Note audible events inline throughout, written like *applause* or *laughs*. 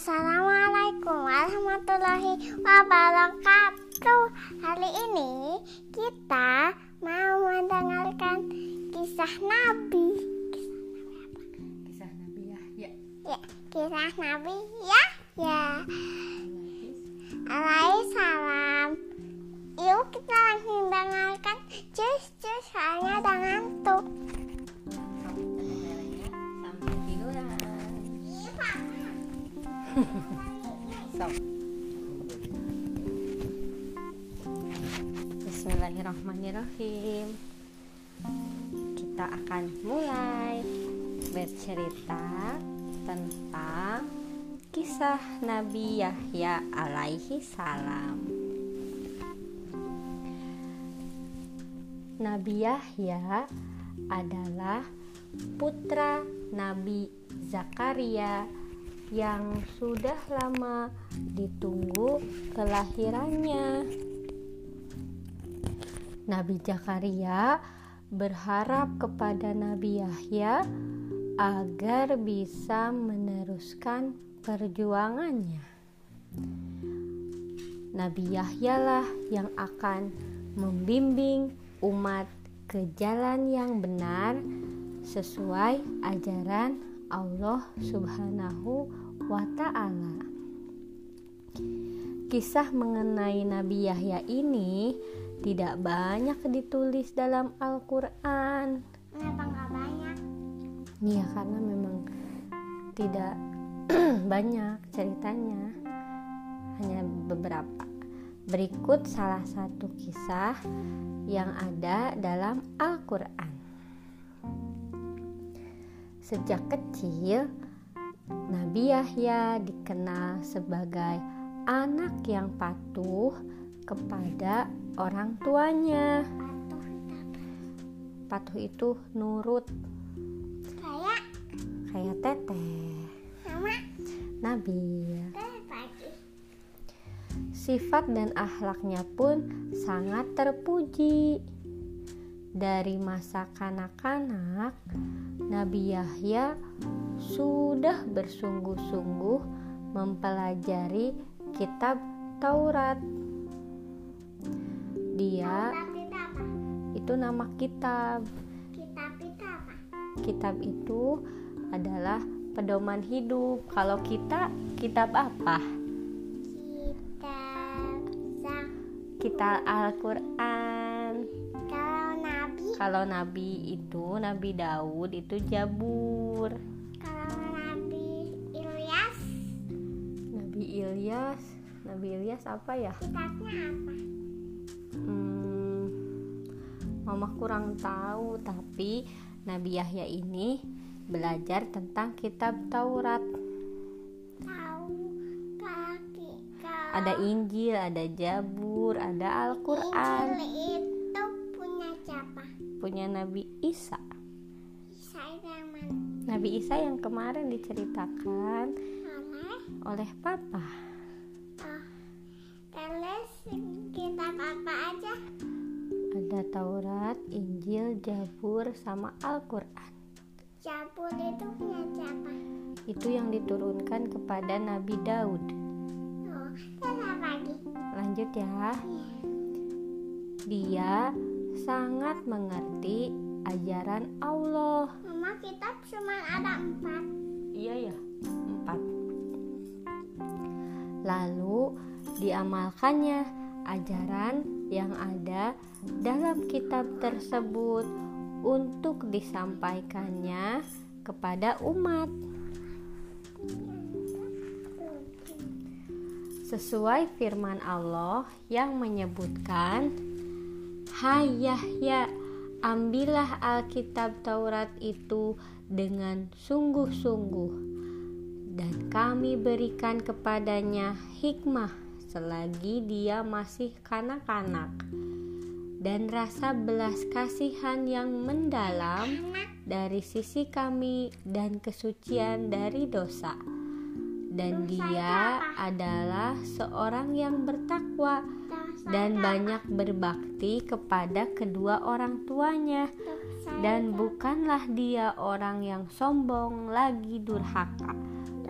Assalamualaikum warahmatullahi wabarakatuh. Hari ini kita mau mendengarkan kisah Nabi. Kisah Nabi Yahya. Ya, kisah Nabi ya, ya. Alaihi Bismillahirrahmanirrahim. Kita akan mulai bercerita tentang kisah Nabi Yahya alaihi salam. Nabi Yahya adalah putra Nabi Zakaria yang sudah lama ditunggu kelahirannya. Nabi Zakaria berharap kepada Nabi Yahya agar bisa meneruskan perjuangannya. Nabi Yahya lah yang akan membimbing umat ke jalan yang benar sesuai ajaran Allah Subhanahu wa Ta'ala. Kisah mengenai Nabi Yahya ini tidak banyak ditulis dalam Al-Quran. Kenapa nggak banyak? Iya, karena memang tidak *clears throat* banyak ceritanya, hanya beberapa. Berikut salah satu kisah yang ada dalam Al-Quran. Sejak kecil, Nabi Yahya dikenal sebagai anak yang patuh kepada orang tuanya. Patuh itu nurut kayak kayak teteh. sama Nabi. pagi. Sifat dan akhlaknya pun sangat terpuji. Dari masa kanak-kanak, Nabi Yahya sudah bersungguh-sungguh mempelajari kitab Taurat. Dia itu apa? itu nama kitab. Kitab itu apa? Kitab itu adalah pedoman hidup. Kalau kita, kitab apa? Kitab Zak. Kitab Al-Quran. Kalau Nabi, Kalau Nabi itu Nabi Daud itu Jabur. Ilyas, Nabi Ilyas apa ya? kitabnya apa? Hmm, Mama kurang tahu, tapi Nabi Yahya ini belajar tentang kitab Taurat. Tahu kaki Ada Injil, ada Jabur, ada Al-Quran. Injil itu punya siapa? Punya Nabi Isa. Saya yang mana? Nabi Isa yang kemarin diceritakan Oleh oleh Papa. Kitab apa aja? Ada Taurat, Injil, Jabur, sama Al-Quran. Jabur itu punya siapa? Itu yang diturunkan kepada Nabi Daud. Oh, lagi? Lanjut ya. Dia sangat mengerti ajaran Allah. Mama kitab cuma ada empat. Iya ya, empat. Lalu diamalkannya ajaran yang ada dalam kitab tersebut untuk disampaikannya kepada umat. Sesuai firman Allah yang menyebutkan, Hai Yahya, ambillah Alkitab Taurat itu dengan sungguh-sungguh, dan kami berikan kepadanya hikmah selagi dia masih kanak-kanak, dan rasa belas kasihan yang mendalam dari sisi kami dan kesucian dari dosa. Dan dia adalah seorang yang bertakwa dan banyak berbakti kepada kedua orang tuanya. Dan bukanlah dia orang yang sombong lagi durhaka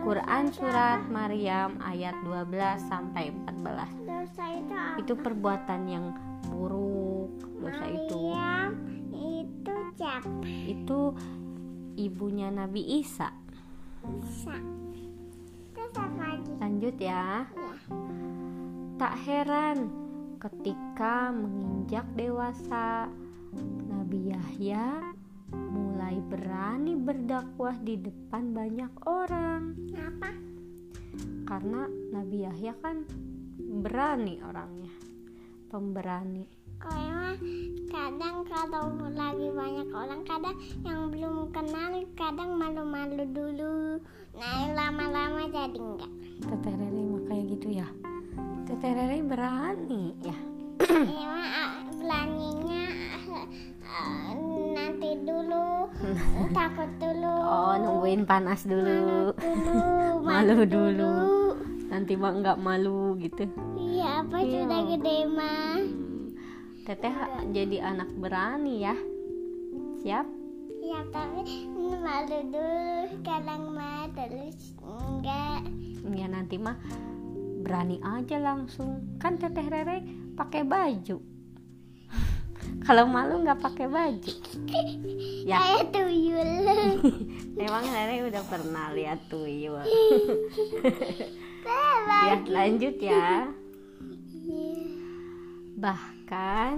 Quran surat Maryam ayat 12 sampai 14. Dosa itu apa? Itu perbuatan yang buruk. Dosa itu Maryam itu siapa? itu ibunya Nabi Isa. Sa. Terus apa lagi? Lanjut ya. Ya. Tak heran ketika menginjak dewasa, Nabi Yahya mulai berani berdakwah di depan banyak orang. Apa? Karena Nabi Yahya kan berani orangnya, pemberani. Emang kadang kalau lagi banyak orang kadang yang belum kenal kadang malu-malu dulu. Nah lama-lama jadi enggak. Teteh Rere mah kayak gitu ya. Teteh Rere berani ya. *clears throat* Emang ah, beraninya nanti dulu *laughs* takut dulu. Oh, nungguin panas dulu. dulu *laughs* Malu dulu. Nanti mah nggak malu gitu. Iya apa Iya. sudah gede mah. Teteh jadi anak berani ya. Siap? Ya tapi malu dulu kadang mah terus enggak. Ya nanti mah berani aja langsung. Kan Teteh Rere pakai baju. Kalau malu nggak pakai baju. *laughs* Ya, Kayak tuyul. *laughs* emang Rere udah pernah lihat tuyul. *laughs* Ya, lanjut ya. Iya. Bahkan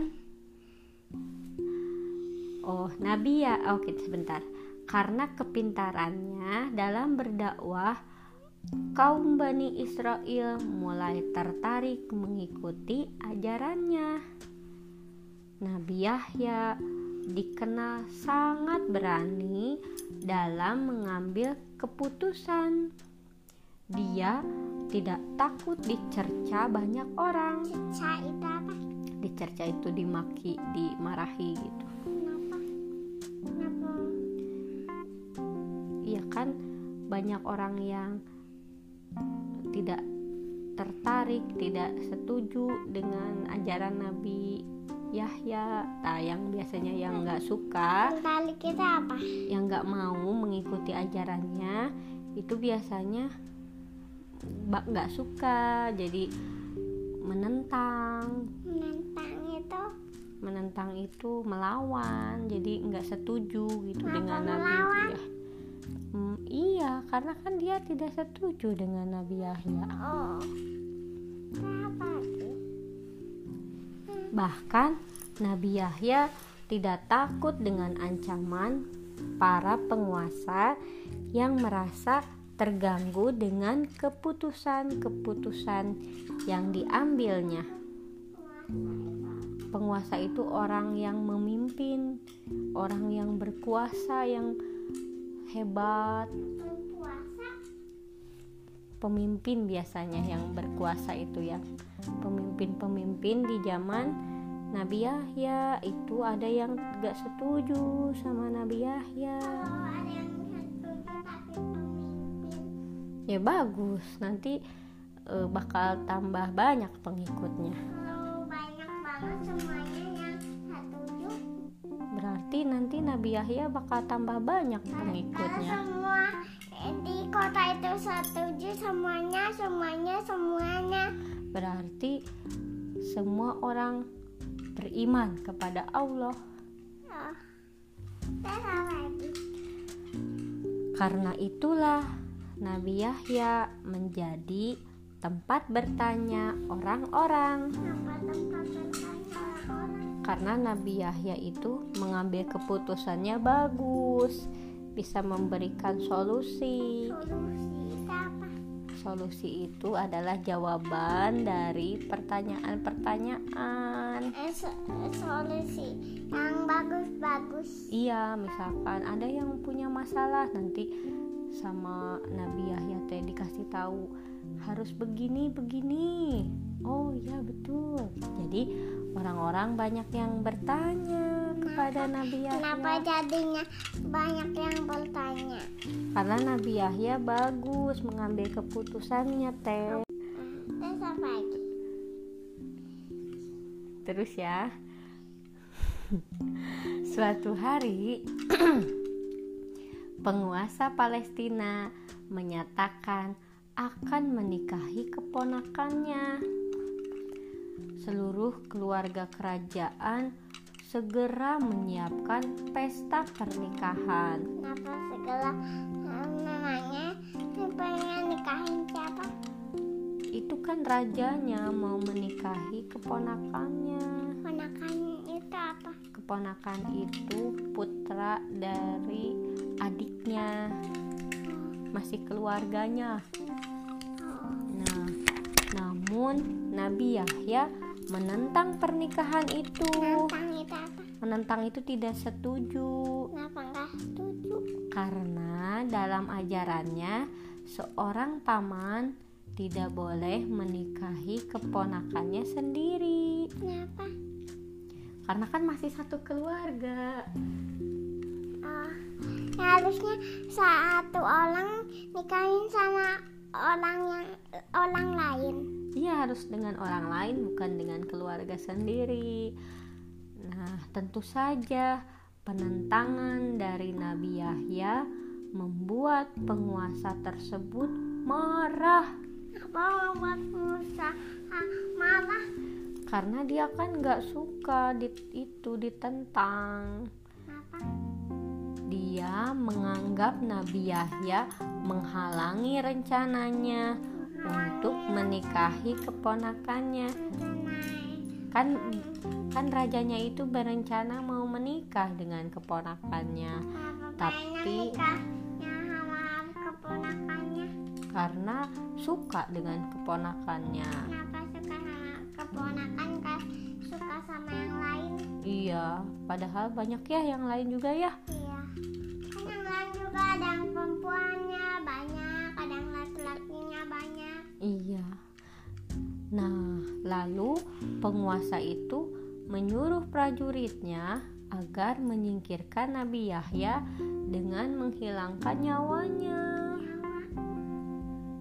Oh, Nabi ya. Oke, sebentar. Karena kepintarannya dalam berdakwah, kaum Bani Israel mulai tertarik mengikuti ajarannya. Nabi Yahya dikenal sangat berani dalam mengambil keputusan. Dia tidak takut dicerca banyak orang. Cica itu apa? Dicerca itu dimaki, dimarahi gitu. Kenapa? Kenapa? Iya kan banyak orang yang tidak tertarik, tidak setuju dengan ajaran Nabi Yahya. Nah, yang biasanya yang nggak suka, Tali kita apa? yang nggak mau mengikuti ajarannya, itu biasanya nggak suka, jadi menentang, Menentang itu menentang itu melawan, jadi nggak setuju gitu Kenapa dengan Nabi melawan? Yahya. Hmm, iya, karena kan dia tidak setuju dengan Nabi Yahya. oh. Bahkan Nabi Yahya tidak takut dengan ancaman para penguasa yang merasa terganggu dengan keputusan-keputusan yang diambilnya. Penguasa itu orang yang memimpin, orang yang berkuasa, yang hebat, pemimpin biasanya yang berkuasa itu ya pemimpin-pemimpin di zaman Nabi Yahya itu ada yang gak setuju sama Nabi Yahya Kalau ada yang setuju tapi pemimpin. ya bagus nanti eh, bakal tambah banyak pengikutnya Kalau banyak banget semuanya yang setuju. berarti nanti Nabi Yahya bakal tambah banyak Kalau pengikutnya semua di kota itu setuju semuanya, semuanya, semuanya. Berarti semua orang beriman kepada Allah Oh. Karena itulah Nabi Yahya menjadi tempat bertanya orang-orang. Karena Nabi Yahya itu mengambil keputusannya bagus, bisa memberikan solusi. Solusi? Solusi itu adalah jawaban dari pertanyaan-pertanyaan. Eh, so- solusi yang bagus-bagus. Iya, misalkan ada yang punya masalah nanti sama Nabi Yahya teh dikasih tahu harus begini begini. Oh iya betul. Jadi orang-orang banyak yang bertanya kepada Nabi Kenapa Yahya jadinya banyak yang bertanya? karena Nabi Yahya bagus mengambil keputusannya teh. Terus apa lagi? Terus ya. *laughs* Suatu hari *clears throat* penguasa Palestina menyatakan akan menikahi keponakannya. Seluruh keluarga kerajaan segera menyiapkan pesta pernikahan. Kenapa segala namanya pengen nikahin siapa? Itu kan rajanya mau menikahi keponakannya. Ponakan itu apa? Keponakan itu putra dari adiknya, masih keluarganya. Nah, namun Nabi Yahya menentang pernikahan itu. Nantang itu apa? Menentang itu tidak setuju Kenapa nggak setuju? karena dalam ajarannya seorang paman tidak boleh menikahi keponakannya sendiri. Kenapa? Karena kan masih satu keluarga. Oh, ya harusnya satu orang nikahin sama orang yang orang lain. Iya harus dengan orang lain bukan dengan keluarga sendiri. Nah, tentu saja penentangan dari Nabi Yahya membuat penguasa tersebut marah ah, marah? karena dia kan nggak suka di, itu ditentang. Dia menganggap Nabi Yahya menghalangi rencananya untuk menikahi keponakannya. Kan kan rajanya itu berencana mau menikah dengan keponakannya, Tapi- karena suka dengan keponakannya. Kan? Iya, padahal banyak ya yang lain juga ya. Iya. Kan yang lain juga ada yang perempuannya Nah, lalu penguasa itu menyuruh prajuritnya agar menyingkirkan Nabi Yahya dengan menghilangkan nyawanya.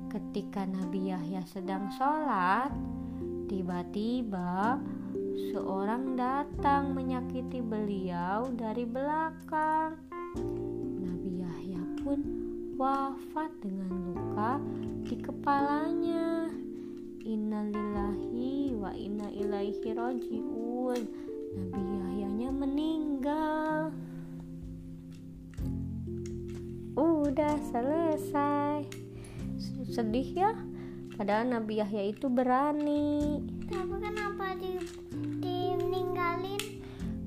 Ketika Nabi Yahya sedang sholat, tiba-tiba seorang datang menyakiti beliau dari belakang. Nabi Yahya pun wafat dengan luka di kepalanya. Innalillahi wa inna ilaihi rajiun. Nabi Yahyanya meninggal. Udah selesai. Sedih ya? Padahal Nabi Yahya itu berani Tapi kenapa di dimeninggalin?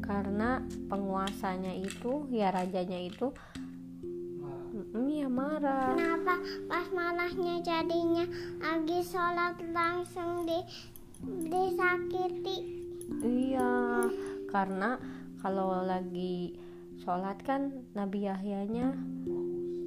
karena penguasanya itu ya rajanya itu ya marah. Kenapa pas malahnya jadinya lagi sholat langsung di disakiti? Iya, karena kalau lagi sholat kan Nabi Yahyanya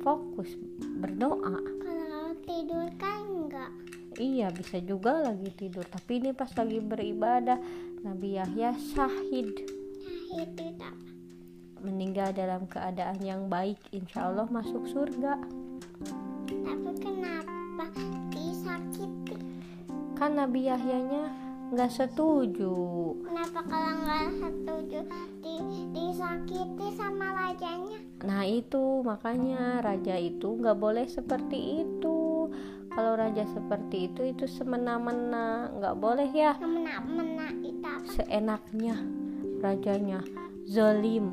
fokus berdoa. Kalau tidur kan enggak. Iya, bisa juga lagi tidur, tapi ini pas lagi beribadah Nabi Yahya syahid Nah, itu tak. Meninggal dalam keadaan yang baik, insya Allah masuk surga. Tapi kenapa disakiti? Kan Nabi Yahyanya nggak setuju. Kenapa kalau nggak setuju di, disakiti sama rajanya? Nah itu makanya raja itu nggak boleh seperti itu. Kalau raja seperti itu itu semena-mena nggak boleh ya Mena-mena itu apa? seenaknya rajanya zalim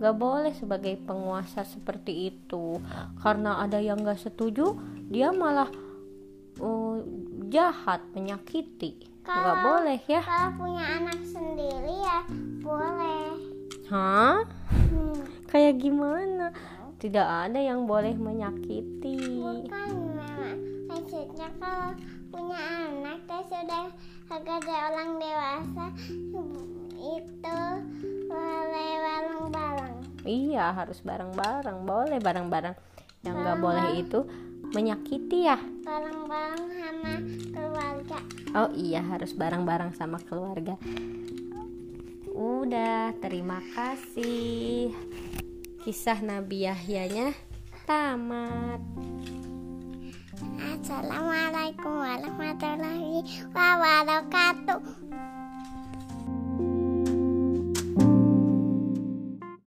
nggak boleh sebagai penguasa seperti itu. Karena ada yang nggak setuju dia malah uh, jahat menyakiti. Kalau- boleh ya. Kalau punya anak sendiri ya boleh. hah? Hmm. kayak gimana? Tidak ada yang boleh menyakiti. Bukan memang maksudnya kalau punya anak dan sudah agak ada orang dewasa itu boleh bareng-bareng. Iya harus bareng-bareng. Boleh bareng-bareng. Yang nggak boleh itu menyakiti ya. Bareng-bareng sama keluarga. oh iya harus bareng-bareng sama keluarga. Udah terima kasih. Kisah Nabi Yahyanya tamat. Assalamualaikum warahmatullahi wabarakatuh.